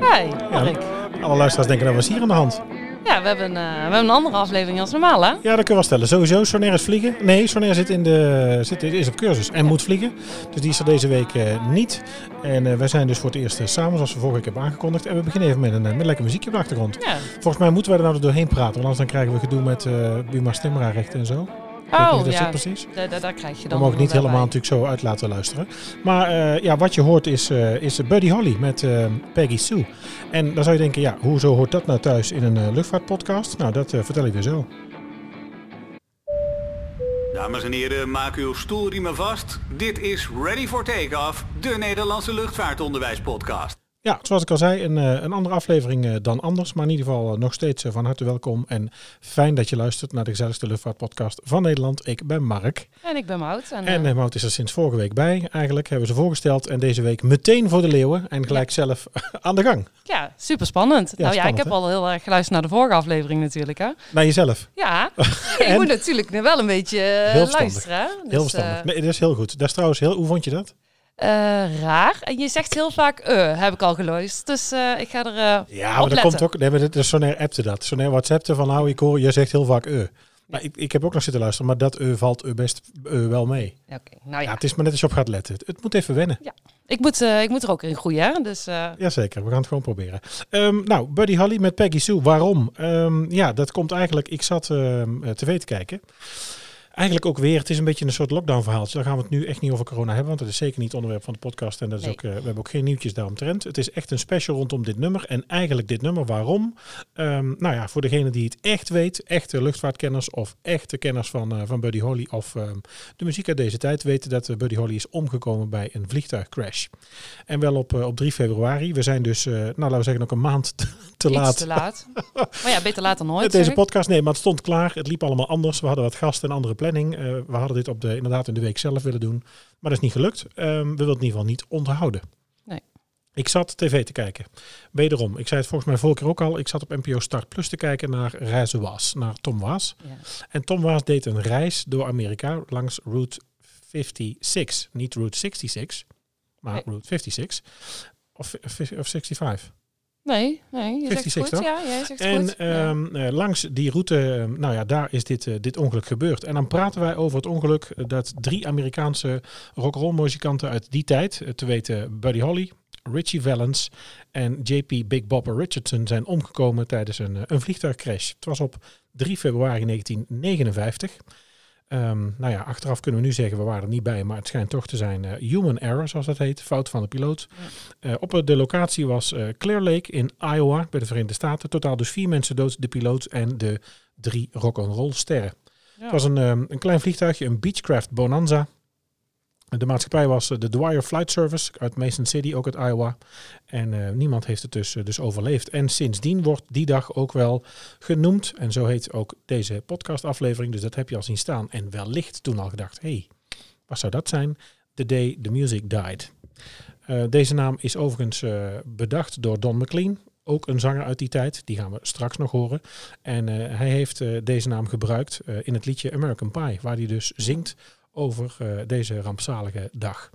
Hey. Hi, Mark. Alle luisteraars denken, nou was hier aan de hand? Ja, we hebben, eh, we hebben een andere aflevering als normaal, hè? Ja, dat kunnen we wel stellen. Sowieso, Sonair is vliegen. Nee, Sonair zit, in de, zit, is op cursus en moet vliegen. Dus die is er deze week eh, niet. En eh, wij zijn dus voor het eerst samen, zoals we vorige week hebben aangekondigd. En we beginnen even met een, met lekker muziekje op de achtergrond. Ja. Volgens mij moeten wij er nou doorheen praten, want anders dan krijgen we gedoe met Buma Stemra-rechten en zo. Ik weet niet Oh, ja. precies. Da- da- daar krijg je We dan mogen niet helemaal bij. natuurlijk zo uit laten luisteren. Maar eh, ja, wat je hoort is, eh, is Buddy Holly met eh, Peggy Sue. En dan zou je denken, ja, hoezo hoort dat nou thuis in een luchtvaartpodcast? Nou, dat vertel ik weer zo. Dames en heren, maak uw stoelriemen vast. Dit is Ready for Takeoff, de Nederlandse luchtvaartonderwijspodcast. Ja, zoals ik al zei, een, eh, een andere aflevering eh, dan anders. Maar in ieder geval eh, nog steeds van harte welkom. En fijn dat je luistert naar de gezelligste luchtvaartpodcast van Nederland. Ik ben Mark. En ik ben Mout. En, En uh, Mout is er sinds vorige week bij. Eigenlijk hebben we ze voorgesteld. En deze week meteen voor de leeuwen. En gelijk zelf aan de gang. ja, super spannend. nou ja, ik heb hè? al heel erg geluisterd naar de vorige aflevering natuurlijk, hè? Naar jezelf. Ja, ik moet natuurlijk wel een beetje Heel luisteren? Heel Dus, verstandig. eh, Nee, dat is heel goed. Dat is trouwens heel... Hoe vond je dat? Eh, raar. En je zegt heel vaak eh, heb ik al geluisterd. Dus eh, ik ga er eh, Ja, maar dat komt ook... Nee, maar dit is Sonair appte dat. Sonair WhatsAppte van nou, ik hoor, je zegt heel vaak eh. Maar ik, ik heb ook nog zitten luisteren, maar dat eh valt eh best eh, wel mee. Ja, Oké, nou Ja, ja. het is maar net als je op gaat letten. Het, het moet even wennen. Ik, moet, eh, ik moet er ook in groeien, hè? Dus eh, Jazeker, we gaan het gewoon proberen. Ehm, nou, Buddy Holly met Peggy Sue. Waarom? Ehm, ja, dat komt eigenlijk... Ik zat ehm, tv te kijken. Eigenlijk ook weer, het is een beetje een soort lockdown verhaaltje. Daar gaan we het nu echt niet over corona hebben, want dat is zeker niet het onderwerp van de podcast. En dat is Nee. ook, eh, we hebben ook geen nieuwtjes daaromtrent. Het is echt een special rondom dit nummer. En eigenlijk dit nummer, waarom? Ehm, nou ja, voor degene die het echt weet, echte luchtvaartkenners of echte kenners van, eh, van Buddy Holly of ehm, de muziek uit deze tijd weten dat eh, Buddy Holly is omgekomen bij een vliegtuigcrash. En wel op, op 3 februari. We zijn dus, nou laten we zeggen, ook een maand te, laat te laat. maar ja, beter laat dan nooit. deze podcast. Nee, maar het stond klaar. Het liep allemaal anders. We hadden wat gasten en andere planning. Eh, we hadden dit op de, inderdaad in de week zelf willen doen. Maar dat is niet gelukt. Ehm, we wilden het in ieder geval niet onthouden. Nee. Ik zat tv te kijken. Wederom, ik zei het volgens mij vorige keer ook al. Ik zat op NPO Start Plus te kijken naar Reizen Was, naar Tom Waas. Ja. En Tom Waas deed een reis door Amerika langs Route 56. Niet Route 66, maar Nee. Route 56. Of, of 65. Nee, nee, je 56 zegt goed. toch? Ja, jij zegt En goed. Ja. ehm, eh, langs die route, eh, nou ja, daar is dit, eh, dit ongeluk gebeurd. En dan praten wij over het ongeluk eh, dat drie Amerikaanse rock'n'roll muzikanten uit die tijd, te weten Buddy Holly, Richie Valens en JP Big Bopper Richardson, zijn omgekomen tijdens een, een vliegtuigcrash. Het was op 3 februari 1959. Ehm, nou ja, achteraf kunnen we nu zeggen, we waren er niet bij, maar het schijnt toch te zijn eh, human error, zoals dat heet, fout van de piloot. Eh, op de locatie was eh, Clear Lake in Iowa, bij de Verenigde Staten. Totaal dus vier mensen dood, de piloot en de drie rock'n'roll sterren. Ja. Het was een, ehm, een klein vliegtuigje, een Beechcraft Bonanza. De maatschappij was eh, de Dwyer Flight Service uit Mason City, ook uit Iowa. En eh, niemand heeft het dus, eh, dus overleefd. En sindsdien wordt die dag ook wel genoemd. En zo heet ook deze podcastaflevering. Dus dat heb je al zien staan. En wellicht toen al gedacht, hey, wat zou dat zijn? The Day the Music Died. Deze naam is overigens bedacht door Don McLean. Ook een zanger uit die tijd. Die gaan we straks nog horen. En hij heeft deze naam gebruikt in het liedje American Pie. Waar hij dus zingt over eh, deze rampzalige dag.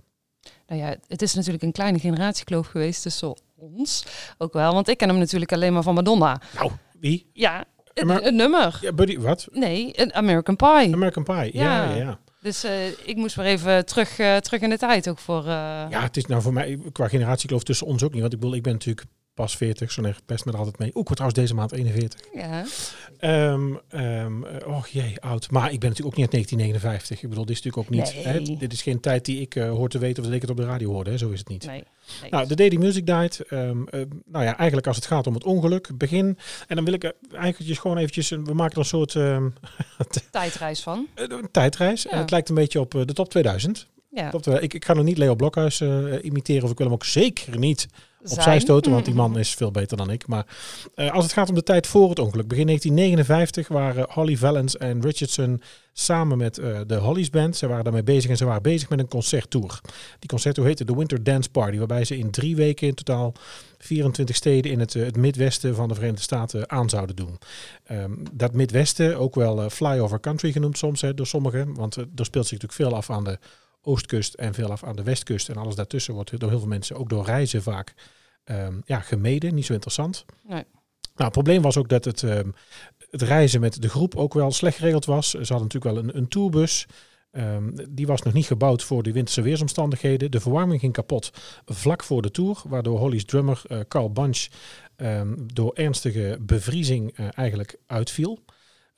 Nou ja, het is natuurlijk een kleine generatiekloof geweest tussen ons. Ook wel, want ik ken hem natuurlijk alleen maar van Madonna. Nou, wie? Ja, een, Maar- een nummer. Ja, Buddy, wat? Nee, een American Pie. American Pie. Ja, ja, Ja. Dus eh, ik moest weer even terug, eh, terug in de tijd ook voor... Ja, het is nou voor mij qua generatiekloof tussen ons ook niet. Want ik bedoel, ik ben natuurlijk pas 40. Zo'n echt best met altijd mee. Word trouwens deze maand 41. ja. Oh jee, oud. Maar ik ben natuurlijk ook niet uit 1959. Ik bedoel, dit is natuurlijk ook niet... Nee. Hè, dit is geen tijd die ik eh, hoor te weten of dat ik het op de radio hoorde. Hè. Zo is het niet. Nee. nee. Nou, de Daily Music Died. ehm, eh, nou ja, eigenlijk als het gaat om het ongeluk, begin. En dan wil ik eigenlijk gewoon eventjes... we maken er een soort Tijdreis van. een tijdreis. En het lijkt een beetje op de top 2000. Ja. Top 2000. Ik, ik ga nog niet Leo Blokhuis imiteren. Of ik wil hem ook zeker niet opzij stoten, want die Mm. man is veel beter dan ik. Maar eh, als het gaat om de tijd voor het ongeluk, begin 1959 waren Holly Valens en Richardson samen met eh, de Hollies Band. Ze waren daarmee bezig en ze waren bezig met een concerttour. Die concerttour heette de Winter Dance Party, waarbij ze in drie weken in totaal 24 steden in het, eh, het Midwesten van de Verenigde Staten aan zouden doen. Ehm, dat Midwesten, ook wel flyover country genoemd soms hè, door sommigen, want er speelt zich natuurlijk veel af aan de oostkust en veel af aan de westkust. En alles daartussen wordt door heel veel mensen, ook door reizen vaak, ehm, ja, gemeden, niet zo interessant. Nee. Nou, het probleem was ook dat het, ehm, het reizen met de groep ook wel slecht geregeld was. Ze hadden natuurlijk wel een, een tourbus. Ehm, die was nog niet gebouwd voor de winterse weersomstandigheden. De verwarming ging kapot vlak voor de tour, waardoor Holly's drummer eh, Carl Bunch door ernstige bevriezing eh, eigenlijk uitviel.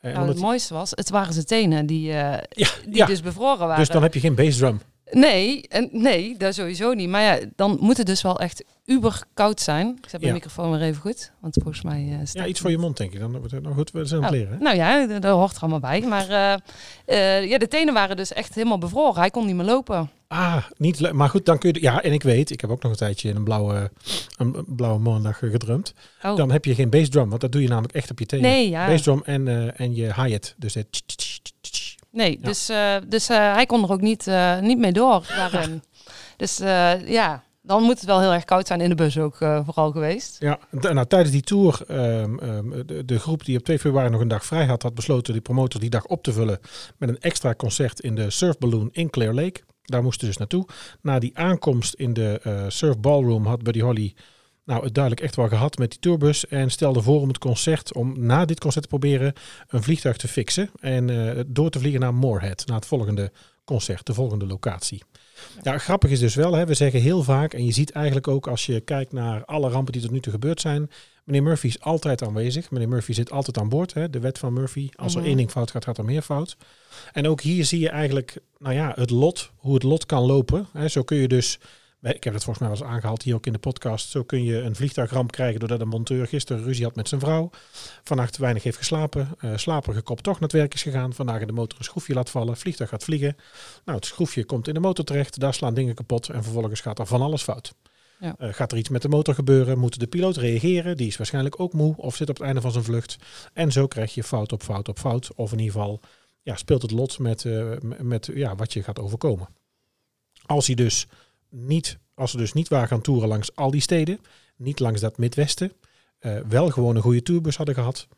Eh, Nou, omdat het mooiste was, het waren zijn tenen die, eh, Ja, die ja. dus bevroren waren. dus dan heb je geen bassdrum. Nee, en nee, dat sowieso niet. Maar ja, dan moet het dus wel echt uber koud zijn. Ik zet mijn microfoon weer even goed, want volgens mij... staat Ja, iets voor je mond denk ik. Dan wordt het nou goed, we zijn aan het Oh, leren. hè? Nou ja, dat, dat hoort er allemaal bij. Maar ja, de tenen waren dus echt helemaal bevroren. Hij kon niet meer lopen. Ah, niet le- maar goed, dan kun je... Ja, en ik weet, ik heb ook nog een tijdje in een blauwe, een blauwe maandag eh, gedrumd. Oh. Dan heb je geen bassdrum, want dat doe je namelijk echt op je tenen. nee, ja. Bassdrum en, eh, en je hi-hat. Dus het... Nee, Ja. dus, eh, dus hij kon er ook niet, niet mee door daarin. dus ja, dan moet het wel heel erg koud zijn in de bus ook vooral geweest. Ja, nou, tijdens die tour, ehm, ehm, de, de groep die op 2 februari nog een dag vrij had, had besloten die promotor die dag op te vullen met een extra concert in de Surf Balloon in Clear Lake. Daar moesten ze dus naartoe. Na die aankomst in de eh, Surf Ballroom had Buddy Holly nou, het duidelijk echt wel gehad met die tourbus en stelde voor om het concert, om na dit concert te proberen een vliegtuig te fixen en eh, door te vliegen naar Moorhead, naar het volgende concert, de volgende locatie. Ja, grappig is dus wel, hè, we zeggen heel vaak, en je ziet eigenlijk ook als je kijkt naar alle rampen die tot nu toe gebeurd zijn, meneer Murphy is altijd aanwezig. Meneer Murphy zit altijd aan boord, hè, de wet van Murphy. Als er Mhm. één ding fout gaat, gaat er meer fout. En ook hier zie je eigenlijk, nou ja, het lot, hoe het lot kan lopen. Hè. Zo kun je dus, ik heb het volgens mij wel eens aangehaald hier ook in de podcast, zo kun je een vliegtuigramp krijgen doordat een monteur gisteren ruzie had met zijn vrouw. Vannacht weinig heeft geslapen, eh slaperige kop toch naar het werk is gegaan. Vandaag in de motor een schroefje laat vallen, vliegtuig gaat vliegen. Nou, het schroefje komt in de motor terecht, daar slaan dingen kapot en vervolgens gaat er van alles fout. Ja. Eh, gaat er iets met de motor gebeuren? Moet de piloot reageren? Die is waarschijnlijk ook moe of zit op het einde van zijn vlucht. En zo krijg je fout op fout op fout. Of in ieder geval ja, speelt het lot met, eh, met ja, wat je gaat overkomen. Als, hij dus niet, als ze dus niet waren gaan toeren langs al die steden, niet langs dat Midwesten, eh, wel gewoon een goede tourbus hadden gehad.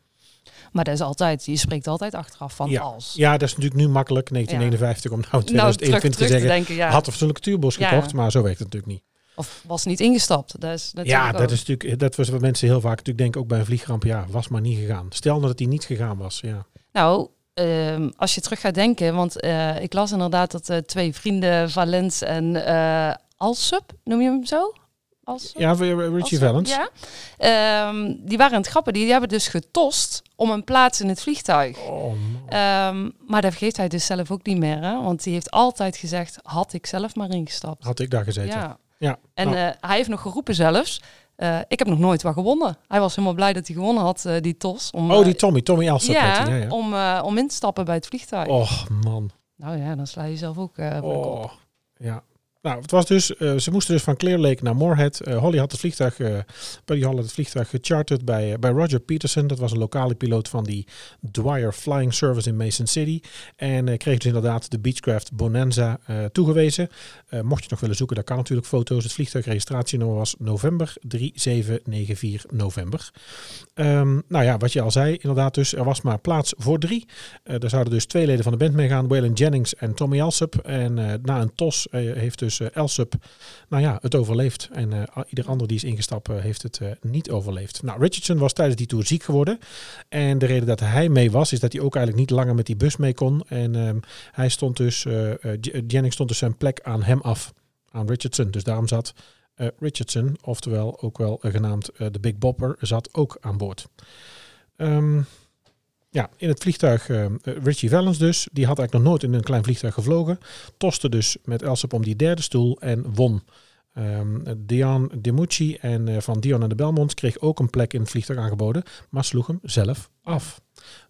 Maar dat is altijd, je spreekt altijd achteraf van Ja. als. Ja, dat is natuurlijk nu makkelijk, 1959, om nou in nou, terug, 2021 terug te te zeggen. denken, ja. Had een fatsoenlijke tourbus Ja. gekocht, maar zo werkt het natuurlijk niet. Of was niet ingestapt. Dat is Ja, dat ook. is natuurlijk, dat was wat mensen heel vaak natuurlijk denken, ook bij een vliegramp, ja, was maar niet gegaan. Stel nou dat hij niet gegaan was, ja. Nou, ehm, als je terug gaat denken, want eh, ik las inderdaad dat eh, twee vrienden, Valens en eh Alsup, noem je hem zo? Alsup? Ja, Richie Valens. Ja. Ehm, die waren aan het grappen, die hebben dus getost om een plaats in het vliegtuig. Oh, man. Ehm, maar dat vergeet hij dus zelf ook niet meer, hè? want die heeft altijd gezegd, had ik zelf maar ingestapt. Had ik daar gezeten. Ja. Ja. En nou, eh, hij heeft nog geroepen zelfs, eh, ik heb nog nooit wat gewonnen. Hij was helemaal blij dat hij gewonnen had, eh, die tos. Om, oh, die Tommy, Tommy Elstap. heet ja, ja, ja. Om, om in te stappen bij het vliegtuig. Och, man. Nou ja, dan sla je zelf ook voor de kop. Oh, ja. Nou, het was dus, eh, ze moesten dus van Clear Lake naar Moorhead. Eh, Holly had het vliegtuig, Buddy Holly had het vliegtuig gecharterd bij, bij Roger Peterson. Dat was een lokale piloot van die Dwyer Flying Service in Mason City. En kreeg dus inderdaad de Beechcraft Bonanza toegewezen. Mocht je nog willen zoeken, dat kan natuurlijk foto's. Het vliegtuigregistratienummer was november 3794 november. Ehm, nou ja, wat je al zei, inderdaad dus, er was maar plaats voor drie. Er zouden dus twee leden van de band meegaan, Waylon Jennings en Tommy Alsup. En na een tos heeft dus eh Alsup, nou ja, het overleefd. En eh, ieder ander die is ingestapt eh, heeft het niet overleefd. Nou, Richardson was tijdens die tour ziek geworden. En de reden dat hij mee was, is dat hij ook eigenlijk niet langer met die bus mee kon. En ehm, hij stond dus, Jennings stond dus zijn plek aan hem af, aan Richardson. Dus daarom zat Richardson, oftewel ook wel genaamd de Big Bopper, zat ook aan boord. Ehm, ja, in het vliegtuig eh, eh, Richie Valens dus. Die had eigenlijk nog nooit in een klein vliegtuig gevlogen. Toste dus met Elsop om die derde stoel en won. Ehm Dion Demucci en eh, van Dion en de Belmonts kreeg ook een plek in het vliegtuig aangeboden, maar sloeg hem zelf af.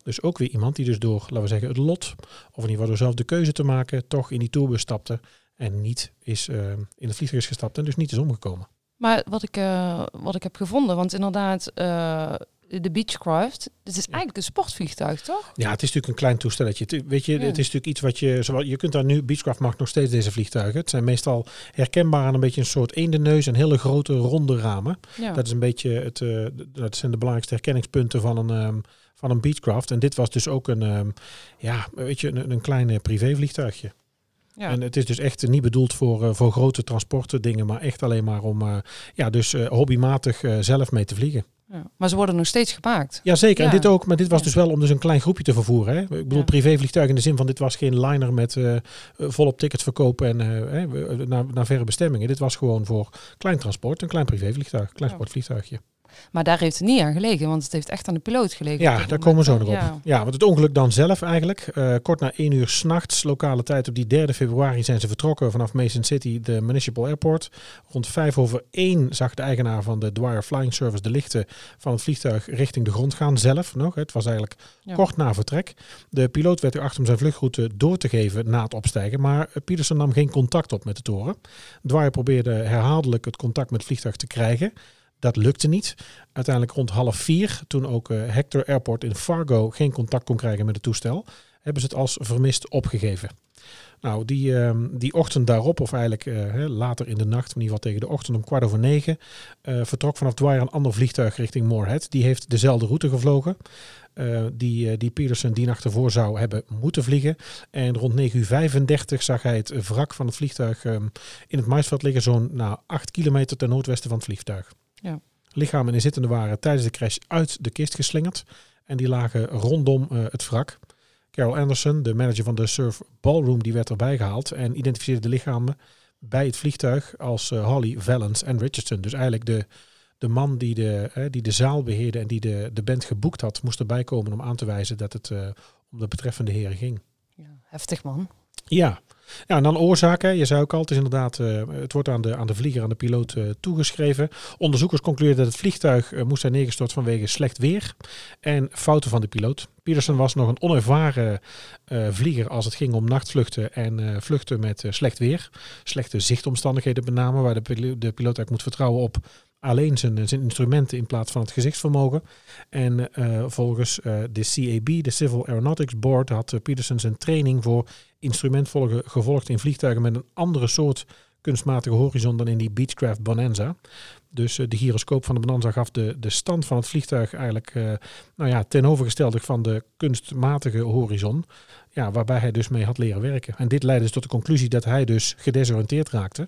Dus ook weer iemand die dus door, laten we zeggen, het lot, of in ieder geval door zelf de keuze te maken, toch in die tourbus stapte en niet is in het vliegtuig is gestapt en dus niet is omgekomen. Maar wat ik, wat ik heb gevonden, want inderdaad, de Beechcraft, het is eigenlijk een sportvliegtuig, toch? Ja, het is natuurlijk een klein toestelletje. Het, weet je, Ja. het is natuurlijk iets wat je, zowel, je kunt daar nu, Beechcraft maakt nog steeds deze vliegtuigen. Het zijn meestal herkenbaar aan een beetje een soort eendenneus en hele grote ronde ramen. Ja. Dat is een beetje het, eh, dat zijn de belangrijkste herkenningspunten van een, ehm, van een Beechcraft. En dit was dus ook een, ehm, ja, weet je, een, een klein eh, privévliegtuigje. Ja. En het is dus echt niet bedoeld voor, eh, voor grote transporten dingen, maar echt alleen maar om ja, dus hobbymatig zelf mee te vliegen. Ja. Maar ze worden nog steeds gemaakt. Jazeker, en Ja. dit ook, maar dit was Ja. dus wel om dus een klein groepje te vervoeren. Hè? Ik bedoel, privévliegtuig in de zin van dit was geen liner met eh, eh, volop tickets verkopen en eh, naar, naar verre bestemmingen. Dit was gewoon voor klein transport, een klein privévliegtuig, klein sportvliegtuigje. Maar daar heeft het niet aan gelegen, want het heeft echt aan de piloot gelegen. Ja, daar komen we zo nog op. Ja. Ja, want het ongeluk dan zelf eigenlijk. eh, kort na één uur s'nachts, lokale tijd op die 3 februari, zijn ze vertrokken vanaf Mason City, de Municipal Airport. Rond vijf over één zag de eigenaar van de Dwyer Flying Service de lichten van het vliegtuig richting de grond gaan zelf nog. Het was eigenlijk Ja. kort na vertrek. De piloot werd erachter om zijn vluchtroute door te geven na het opstijgen, maar Peterson nam geen contact op met de toren. Dwyer probeerde herhaaldelijk het contact met het vliegtuig te krijgen. Dat lukte niet. Uiteindelijk rond half vier, toen ook eh, Hector Airport in Fargo geen contact kon krijgen met het toestel, hebben ze het als vermist opgegeven. Nou, die, ehm, die ochtend daarop, of eigenlijk eh, later in de nacht, in ieder geval tegen de ochtend om kwart over negen, eh, vertrok vanaf Dwyer een ander vliegtuig richting Moorhead. Die heeft dezelfde route gevlogen. die, die Peterson die nacht ervoor zou hebben moeten vliegen. En rond 9 uur 35 zag hij het wrak van het vliegtuig ehm, in het maisveld liggen, zo'n nou, 8 kilometer ten noordwesten van het vliegtuig. Ja. Lichamen en inzittenden waren tijdens de crash uit de kist geslingerd. En die lagen rondom eh, het wrak. Carol Anderson, de manager van de Surf Ballroom, die werd erbij gehaald en identificeerde de lichamen bij het vliegtuig als eh, Holly, Valance en Richardson. Dus eigenlijk de, de man die de, eh, die de zaal beheerde en die de, de band geboekt had, moest erbij komen om aan te wijzen dat het om de betreffende heren ging. Ja, heftig man. Ja. Ja, en dan oorzaken. Je zei ook al, het is inderdaad, eh, het wordt aan de, aan de vlieger, aan de piloot eh, toegeschreven. Onderzoekers concludeerden dat het vliegtuig eh, moest zijn neergestort vanwege slecht weer en fouten van de piloot. Peterson was nog een onervaren vlieger als het ging om nachtvluchten en vluchten met slecht weer. Slechte zichtomstandigheden met waar de piloot eigenlijk moet vertrouwen op alleen zijn, instrumenten in plaats van het gezichtsvermogen. En eh, volgens eh, de CAB, de Civil Aeronautics Board, had eh, Peterson zijn training voor instrumentvolgen gevolgd in vliegtuigen met een andere soort kunstmatige horizon dan in die Beechcraft Bonanza. Dus eh, de gyroscoop van de Bonanza gaf de, de stand van het vliegtuig eigenlijk eh, nou ja, tegenovergestelde van de kunstmatige horizon. Ja, waarbij hij dus mee had leren werken. En dit leidde dus tot de conclusie dat hij dus gedesoriënteerd raakte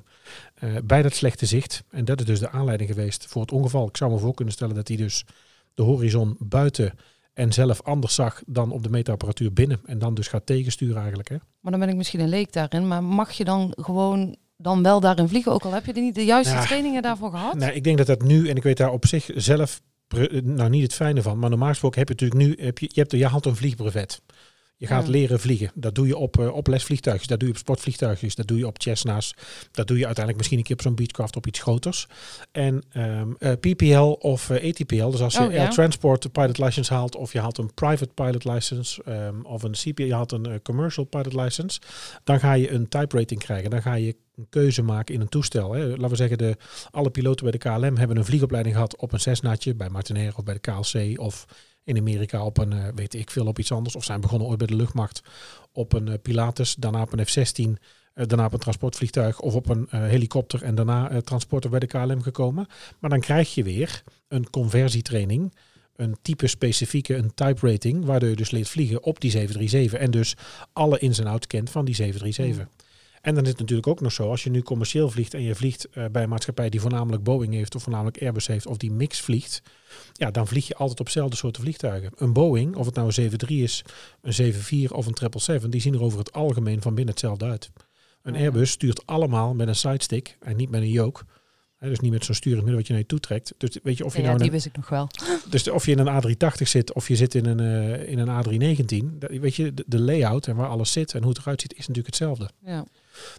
eh, bij dat slechte zicht. En dat is dus de aanleiding geweest voor het ongeval. Ik zou me voor kunnen stellen dat hij dus de horizon buiten en zelf anders zag dan op de meetapparatuur binnen. En dan dus gaat tegensturen eigenlijk. Hè? Maar dan ben ik misschien een leek daarin. Maar mag je dan gewoon dan wel daarin vliegen? Ook al heb je er niet de juiste Ja. trainingen daarvoor gehad? Nou, ik denk dat dat nu, en ik weet daar op zich zelf nou niet het fijne van, maar normaal gesproken heb je natuurlijk nu, heb je, je, hebt, je haalt een vliegbrevet. Je gaat Ja. leren vliegen. Dat doe je op, eh, op lesvliegtuigjes, dat doe je op sportvliegtuigjes, dat doe je op Cessna's. Dat doe je uiteindelijk misschien een keer op zo'n Beechcraft op iets groters. En ehm, eh, PPL of eh, ATPL, dus als je Oh, ja. Air Transport pilot license haalt, of je haalt een private pilot license, ehm, of een CPL, je haalt een commercial pilot license, dan ga je een type rating krijgen. Dan ga je een keuze maken in een toestel. Hè. Laten we zeggen, de, alle piloten bij de KLM hebben een vliegopleiding gehad op een Cessnaatje, bij Martinair of bij de KLC of in Amerika op een, eh, weet ik veel, op iets anders. Of zijn begonnen ooit bij de luchtmacht op een eh, Pilatus, daarna op een F-16, eh, daarna op een transportvliegtuig of op een helikopter en daarna transporter bij de KLM gekomen. Maar dan krijg je weer een conversietraining, een type specifieke, een type rating, waardoor je dus leert vliegen op die 737 en dus alle ins en outs kent van die 737. En dan is het natuurlijk ook nog zo, als je nu commercieel vliegt en je vliegt eh, bij een maatschappij die voornamelijk Boeing heeft of voornamelijk Airbus heeft of die mix vliegt, ja, dan vlieg je altijd op dezelfde soorten vliegtuigen. Een Boeing, of het nou een 73 is, een 74 of een 777, die zien er over het algemeen van binnen hetzelfde uit. Een Ja. Airbus stuurt allemaal met een sidestick en niet met een yoke. Dus niet met zo'n het midden wat je naar je toe trekt. Dus weet je, of je Ja, nou die een- wist ik nog wel. dus of je in een A380 zit of je zit in een, eh, in een A319, dat- weet je, de, de layout en waar alles zit en hoe het eruit ziet is natuurlijk hetzelfde. Ja.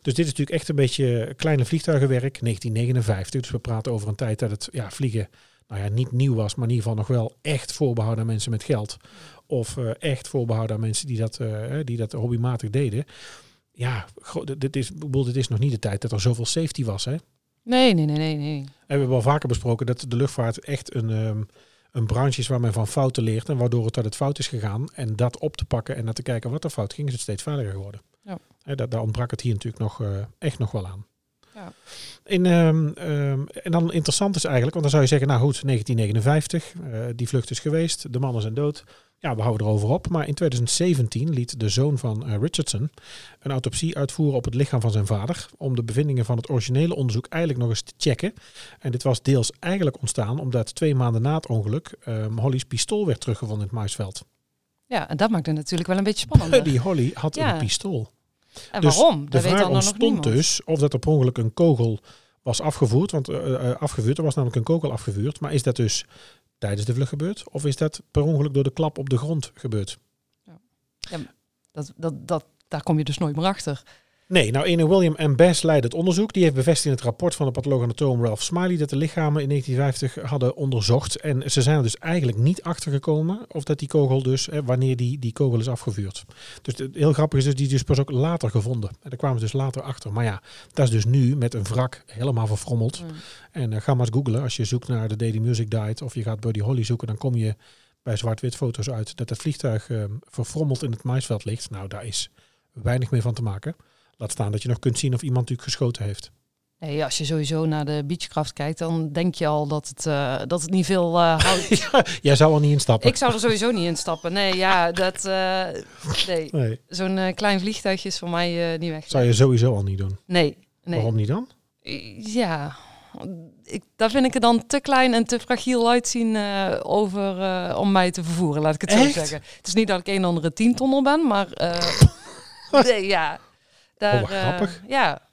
Dus dit is natuurlijk echt een beetje kleine vliegtuigenwerk, 1959. Dus we praten over een tijd dat het ja, vliegen nou ja, niet nieuw was, maar in ieder geval nog wel echt voorbehouden aan mensen met geld. Of eh, echt voorbehouden aan mensen die dat, eh, die dat hobbymatig deden. Ja, dit- is, dit is nog niet de tijd dat er zoveel safety was. Hè? Nee, nee, nee, nee, nee. En we hebben al vaker besproken dat de luchtvaart echt een, ehm, een branche is waar men van fouten leert. En waardoor het dat het fout is gegaan. En dat op te pakken en naar te kijken wat er fout ging, is het steeds veiliger geworden. Hè, daar, daar ontbrak het hier natuurlijk nog eh, echt nog wel aan. Ja. In, ehm, ehm, en dan interessant is eigenlijk, want dan zou je zeggen, nou goed, 1959, eh, die vlucht is geweest, de mannen zijn dood. Ja, we houden erover op. Maar in 2017 liet de zoon van eh, Richardson een autopsie uitvoeren op het lichaam van zijn vader. Om de bevindingen van het originele onderzoek eigenlijk nog eens te checken. En dit was deels eigenlijk ontstaan omdat twee maanden na het ongeluk ehm, Holly's pistool werd teruggevonden in het maisveld. Ja, en dat maakt het natuurlijk wel een beetje spannend. Die Holly had Ja. een pistool. En Dus waarom? De Dat weet vraag dan nog ontstond dus of dat er per ongeluk een kogel was afgevoerd. Want eh, eh, afgevuurd, er was namelijk een kogel afgevuurd. Maar is dat dus tijdens de vlucht gebeurd? Of is dat per ongeluk door de klap op de grond gebeurd? Dat, dat, dat, daar kom je dus nooit meer achter. Nee, nou ene William M. Bass leidde het onderzoek. Die heeft bevestigd in het rapport van de patholoog-anatoom Ralph Smiley dat de lichamen in 1950 hadden onderzocht. En ze zijn er dus eigenlijk niet achter gekomen of dat die kogel dus, wanneer die, die kogel is afgevuurd. Dus het heel grappig is dus, die is dus pas ook later gevonden. En daar kwamen ze dus later achter. Maar ja, dat is dus nu met een wrak helemaal verfrommeld. Mm. En eh, ga maar eens googlen. Als je zoekt naar de Daily Music Diet of je gaat Buddy Holly zoeken, dan kom je bij zwart-wit foto's uit dat het vliegtuig eh, verfrommeld in het maisveld ligt. Nou, daar is weinig meer van te maken. Laat staan dat je nog kunt zien of iemand natuurlijk geschoten heeft. Nee, als je sowieso naar de Beechcraft kijkt, dan denk je al dat het, eh, dat het niet veel eh, houdt. Jij zou er niet instappen. Ik zou er sowieso niet in stappen. Nee, ja, dat. eh, nee, Nee, zo'n klein vliegtuigje is voor mij niet weg. zou je sowieso al niet doen. Nee, nee. Waarom niet dan? Ja, ik, daar vind ik er dan te klein en te fragiel uitzien eh, over, om mij te vervoeren, laat ik het zo Echt? zeggen. Het is niet dat ik een andere tientonner ben, maar nee, ja. Daar, Oh, eh, grappig. ja,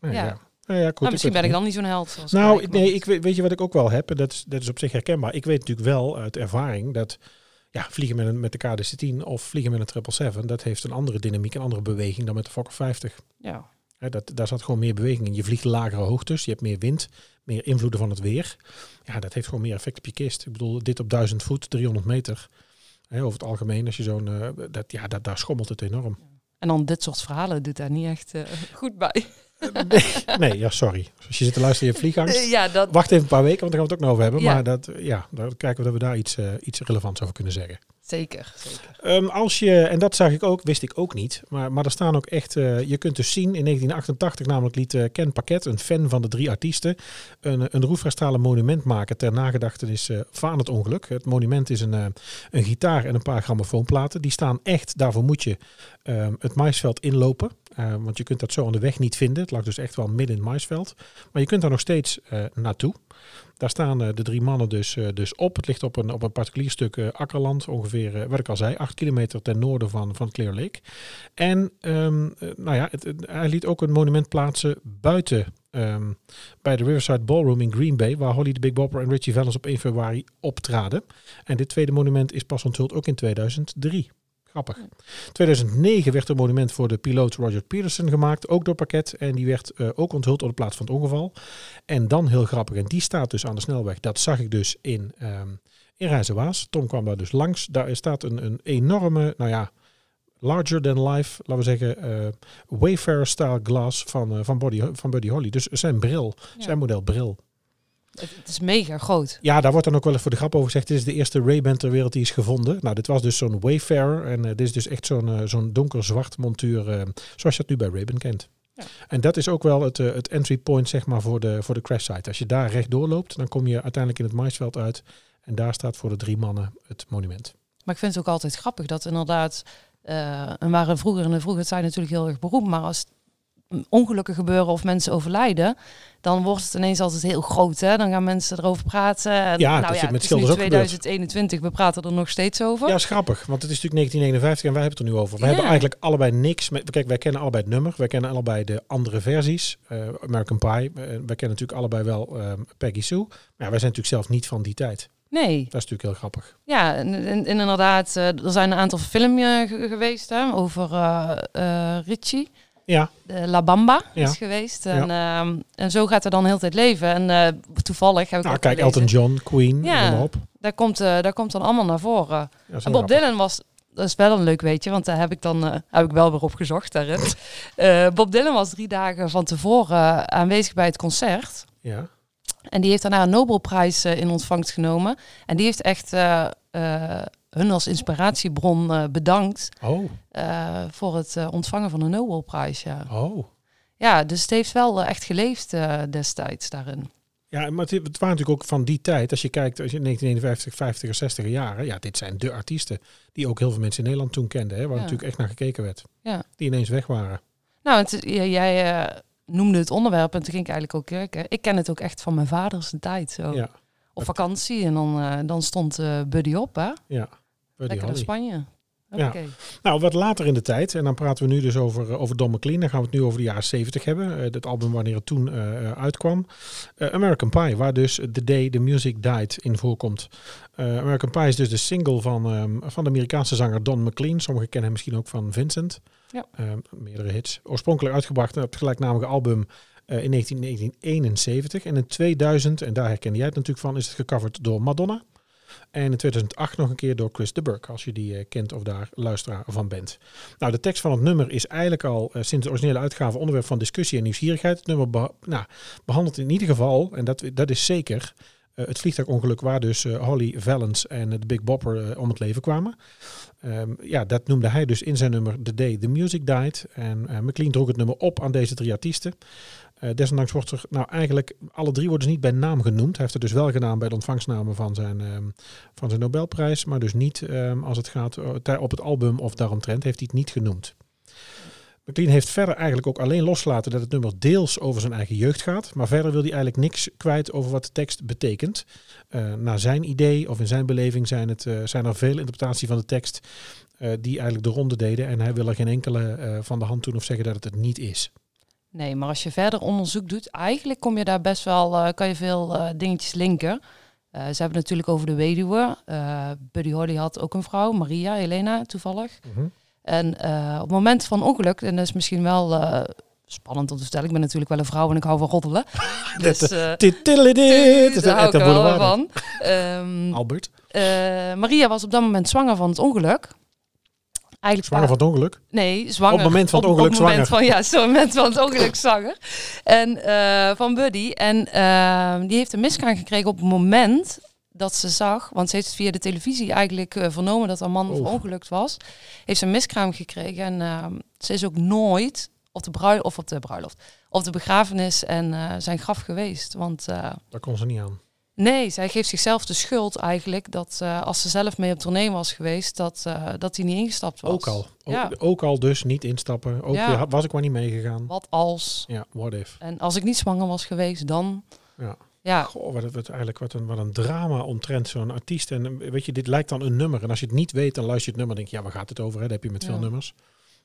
Nee, Ja. ja. Nou ja, goed, maar misschien weet ben ik dan niet zo'n held. Zoals Nou, nee, ik weet, weet je wat ik ook wel heb? En dat is, dat is op zich herkenbaar. Ik weet natuurlijk wel uit ervaring dat ja, vliegen met, een, met de KDC-10 of vliegen met een 777, dat heeft een andere dynamiek, een andere beweging dan met de Fokker 50. Ja. Dat, daar zat gewoon meer beweging in. Je vliegt lagere hoogtes, je hebt meer wind, meer invloeden van het weer. Ja, dat heeft gewoon meer effect op je kist. Ik bedoel, dit op 1000 voet, 300 meter. Over het algemeen, als je zo'n, eh, dat, ja, dat, daar schommelt het enorm. En dan dit soort verhalen doet daar niet echt eh, goed bij. Nee, ja, sorry. Als je zit te luisteren, je hebt vliegangst. Eh, ja, dat, Wacht even een paar weken, want daar gaan we het ook nog over hebben. Ja. Maar dat, ja, dan kijken we dat we daar iets, eh, iets relevants over kunnen zeggen. zeker, zeker. Ehm, als je, en dat zag ik ook, wist ik ook niet. Maar, maar er staan ook echt, eh, je kunt dus zien, in 1988 namelijk liet Ken Paquet, een fan van de drie artiesten, een, een monument maken ter nagedachtenis van het ongeluk. Het monument is een, een gitaar en een paar grammofoonplaten. Die staan echt, daarvoor moet je ehm, het maisveld inlopen. Eh, want je kunt dat zo aan de weg niet vinden. Het lag dus echt wel midden in het maisveld. Maar je kunt daar nog steeds eh, naartoe. Daar staan eh, de drie mannen dus, dus op. Het ligt op een, op een particulier stuk akkerland, ongeveer, wat ik al zei, acht kilometer ten noorden van, van Clear Lake. En ehm, eh, nou ja, het- hij liet ook een monument plaatsen buiten ehm, bij de Riverside Ballroom in Green Bay, waar Holly de Big Bopper en Richie Valens op 1 februari optraden. En dit tweede monument is pas onthuld ook in 2003. Grappig. 2009 werd een monument voor de piloot Roger Peterson gemaakt, ook door Pakket. En die werd eh, ook onthuld op de plaats van het ongeval. En dan heel grappig, en die staat dus aan de snelweg. Dat zag ik dus in, ehm in Rijzenwaas. Tom kwam daar dus langs. Daar staat een, een enorme, nou ja, larger than life, laten we zeggen, eh Wayfarer-style glas van, eh, van, Body, van Buddy Holly. Dus zijn bril, Ja. zijn model bril. Het, het is mega groot. Ja, daar wordt dan ook wel eens voor de grap over gezegd. Dit is de eerste Ray-Ban ter wereld die is gevonden. Nou, dit was dus zo'n Wayfarer. En eh, dit is dus echt zo'n eh, zo'n donker zwart montuur. eh, zoals je dat nu bij Ray-Ban kent. Ja. En dat is ook wel het, het entry point zeg maar, voor, de, voor de crash site. Als je daar rechtdoor loopt, dan kom je uiteindelijk in het maisveld uit. En daar staat voor de drie mannen het monument. Maar ik vind het ook altijd grappig dat inderdaad, eh en waren vroeger in de vroeger tijd natuurlijk heel erg beroemd, maar als ongelukken gebeuren of mensen overlijden, dan wordt het ineens altijd heel groot. Hè? Dan gaan mensen erover praten. En, Ja, nou dat ja, zit met het is nu schilders ook gebeurd. 2021, we praten er nog steeds over. Ja, is grappig. Want het is natuurlijk 1951 en wij hebben het er nu over. We Ja. hebben eigenlijk allebei niks. Met, kijk, wij kennen allebei het nummer. Wij kennen allebei de andere versies. Eh, American Pie. Eh, wij kennen natuurlijk allebei wel eh, Peggy Sue. Maar wij zijn natuurlijk zelf niet van die tijd. Nee, Dat is natuurlijk heel grappig. ja, en, inderdaad, eh, er zijn een aantal films geweest hè, over Richie. Ja, De La Bamba Ja. is geweest. En, ehm, en zo gaat er dan heel tijd leven. En eh, toevallig heb ik nou, kijk, gelezen, Elton John, Queen, Ja. op. Daar komt, eh, daar komt dan allemaal naar voren. En Bob grappig. Dylan was, dat is wel een leuk weetje, want daar heb ik dan eh, heb ik wel weer op gezocht daarin. Eh, Bob Dylan was drie dagen van tevoren aanwezig bij het concert. Ja. En die heeft daarna een Nobelprijs in ontvangst genomen. En die heeft echt eh, hun als inspiratiebron eh, bedankt Oh, eh, voor het ontvangen van een Nobelprijs. Ja. oh. ja, dus het heeft wel echt geleefd destijds daarin. Ja, maar het, het waren natuurlijk ook van die tijd. Als je kijkt, als je 1951, 50 en 60 jaren. Ja, dit zijn de artiesten die ook heel veel mensen in Nederland toen kenden. Hè, waar Ja. natuurlijk echt naar gekeken werd. Ja. Die ineens weg waren. Nou, het, jij noemde het onderwerp en toen ging ik eigenlijk ook kijken. Ik ken het ook echt van mijn vader's tijd. Zo. Ja, Op vakantie en dan, eh, dan stond eh, Buddy op, hè? ja. Buddy Lekker Holly. Spanje. Ja. Oké. Nou, wat later in de tijd, en dan praten we nu dus over, eh, over Don McLean. Dan gaan we het nu over de jaren 70 hebben. Eh het album wanneer het toen eh, uitkwam. Eh, American Pie, waar dus The Day the Music Died in voorkomt. American Pie is dus de single van, ehm, van de Amerikaanse zanger Don McLean. Sommigen kennen hem misschien ook van Vincent. Ja. Ehm, meerdere hits. Oorspronkelijk uitgebracht op het gelijknamige album eh, in 19, 1971. En in 2000, en daar herkende jij het natuurlijk van, is het gecoverd door Madonna. En in 2008 nog een keer door Chris de Burke, als je die eh, kent of daar luisteraar van bent. Nou, de tekst van het nummer is eigenlijk al eh, sinds de originele uitgave onderwerp van discussie en nieuwsgierigheid. Het nummer nou, behandelt in ieder geval, en dat, dat is zeker, het vliegtuigongeluk waar dus Holly Valance en de Big Bopper om het leven kwamen. Ehm, ja, dat noemde hij dus in zijn nummer The Day the Music Died. En McLean droeg het nummer op aan deze drie artiesten. Eh, desondanks wordt er, nou eigenlijk, alle drie worden dus niet bij naam genoemd. Hij heeft het dus wel gedaan bij de ontvangstname van zijn, ehm, van zijn Nobelprijs, maar dus niet ehm, als het gaat eh, op het album of daaromtrent, heeft hij het niet genoemd. McLean heeft verder eigenlijk ook alleen losgelaten dat het nummer deels over zijn eigen jeugd gaat, maar verder wil hij eigenlijk niks kwijt over wat de tekst betekent. Eh, naar zijn idee of in zijn beleving zijn, het, zijn er veel interpretaties van de tekst die eigenlijk de ronde deden en hij wil er geen enkele van de hand doen of zeggen dat het het niet is. Nee, maar als je verder onderzoek doet, eigenlijk kom je daar best wel, eh, kan je veel eh, dingetjes linken. Eh, ze hebben het natuurlijk over de weduwe. Buddy Holly had ook een vrouw, Maria, Helena toevallig. Mhm. En op het moment van ongeluk, en dat is misschien wel spannend om te vertellen, ik ben natuurlijk wel een vrouw en ik hou van roddelen. dus daar hou ik wel van. Ehm, Albert, Maria was op dat moment zwanger van het ongeluk. Eigenlijk zwanger van het ongeluk. Nee, zwanger. Op het moment van het Op- ongeluk op zwanger. Van, ja, zo, op het moment van het ongeluk zwanger. En eh, van Buddy. En eh, die heeft een miskraam gekregen op het moment dat ze zag, want ze heeft het via de televisie eigenlijk eh, vernomen dat haar man Oeh. verongelukt was. Heeft ze een miskraam gekregen en eh, ze is ook nooit op de bruiloft of op de bruiloft, op de begrafenis en eh, zijn graf geweest. Want Daar kon ze niet aan. Nee, zij geeft zichzelf de schuld eigenlijk dat eh, als ze zelf mee op tournee was geweest, dat, eh, dat hij niet ingestapt was. Ook al. Ook, Ja. ook al dus niet instappen. Ook Ja. was ik maar niet meegegaan. Wat als? Ja, what if. En als ik niet zwanger was geweest, dan. Ja. Ja, Goh, wat, wat, eigenlijk wat een, wat een drama omtrent zo'n artiest. En eh, weet je, dit lijkt dan een nummer. En als je het niet weet, dan luister je het nummer en denk je, ja, waar gaat het over? Hè? Dat heb je met veel Ja. nummers.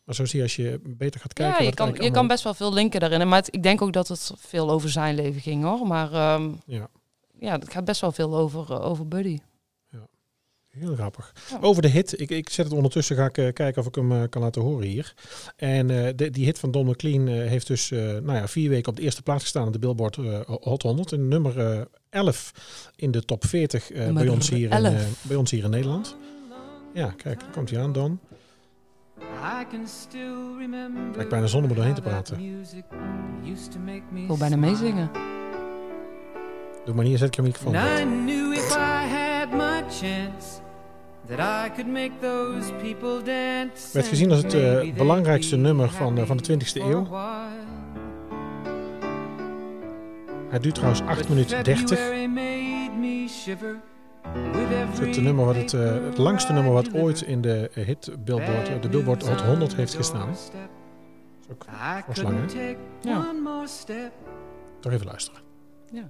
Maar zo zie je als je beter gaat kijken. ja je, kan, je kan best wel veel linken daarin. Maar het- ik denk ook dat het veel over zijn leven ging hoor. Maar ehm, Ja. Ja, het gaat best wel veel over, eh, over Buddy. Heel grappig. Ja. Over de hit. Ik, ik zet het ondertussen, ga ik eh, kijken of ik hem eh, kan laten horen hier. En eh, de, die hit van Don McLean heeft dus eh, nou ja, vier weken op de eerste plaats gestaan op de Billboard Hot 100. En nummer eh 11 in de top 40 eh, bij, ons hier in, 11. eh, bij ons hier in Nederland. Ja, kijk, daar komt hij aan, Don. Lijkt bijna zonder me doorheen te praten. Ik wil bijna meezingen. Doe maar niet, zet ik je microfoon. And I knew if I had my chance that I could make those people dance. Werd gezien als het, eh, they'd belangrijkste be nummer van, eh, van de happy 20e for a eeuw. Hij duurt trouwens 8 But minuten 30. February made me shiver with Het is every het, nummer wat het, eh, het langste nummer wat ooit in de hit Billboard, de Billboard Hot 100 heeft gestaan. Dat is ook lang, hè? Ja. one more step. toch even luisteren. Ja.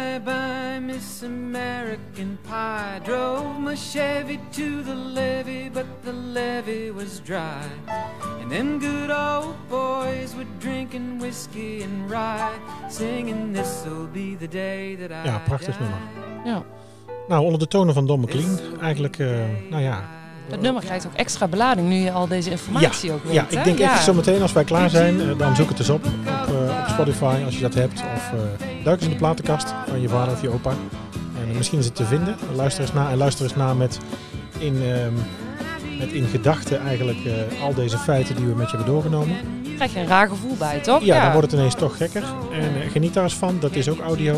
bye, Miss American Pie. Drove my Chevy to the levee, but the levee was dry. And them good old boys were drinking whiskey and rye, singing this'll be the day that I Ja, prachtig nummer. Ja. Nou, onder de tonen van Don McLean. Eigenlijk, eh, nou ja. Het nummer krijgt ook extra belading nu je al deze informatie ook weet. Ja, ik denk echt zo meteen als wij klaar zijn, eh, dan zoek het eens op op, eh, op Spotify als je dat hebt. Of eh, duik eens in de platenkast van je vader of je opa. En misschien is het te vinden. Luister eens na en luister eens na met in, ehm, met in gedachten eigenlijk eh, al deze feiten die we met je hebben doorgenomen. Krijg je een raar gevoel bij, toch? Ja, dan wordt het ineens toch gekker. En eh, geniet daar eens van, dat is ook audio.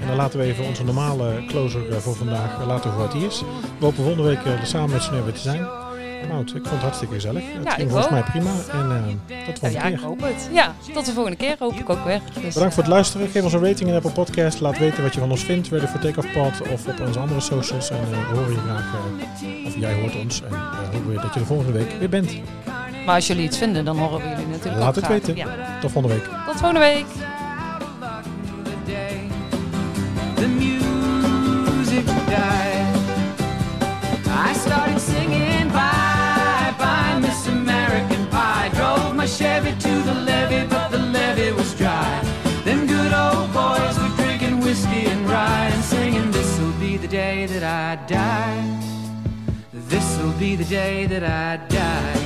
En dan laten we even onze normale closer eh, voor vandaag laten voor wat die is. We hopen volgende week er samen met z'n te zijn. Nou, ik vond het hartstikke gezellig. Het Ja, ging ik volgens mij prima. En eh, tot de volgende ja, ik keer. hoop het. Ja, tot de volgende keer hoop ik ook weer. Dus, Bedankt voor het luisteren. Geef ons een rating in Apple Podcast. Laat weten wat je van ons vindt. Ready for Takeoff Pod of op onze andere socials. En eh, we horen je graag. eh, of jij hoort ons. En eh, hopen we dat je de volgende week weer bent. Maar als jullie iets vinden, dan horen we jullie natuurlijk Laat ook het graag. weten. Ja. Tot volgende week. Tot volgende week. The day that I die.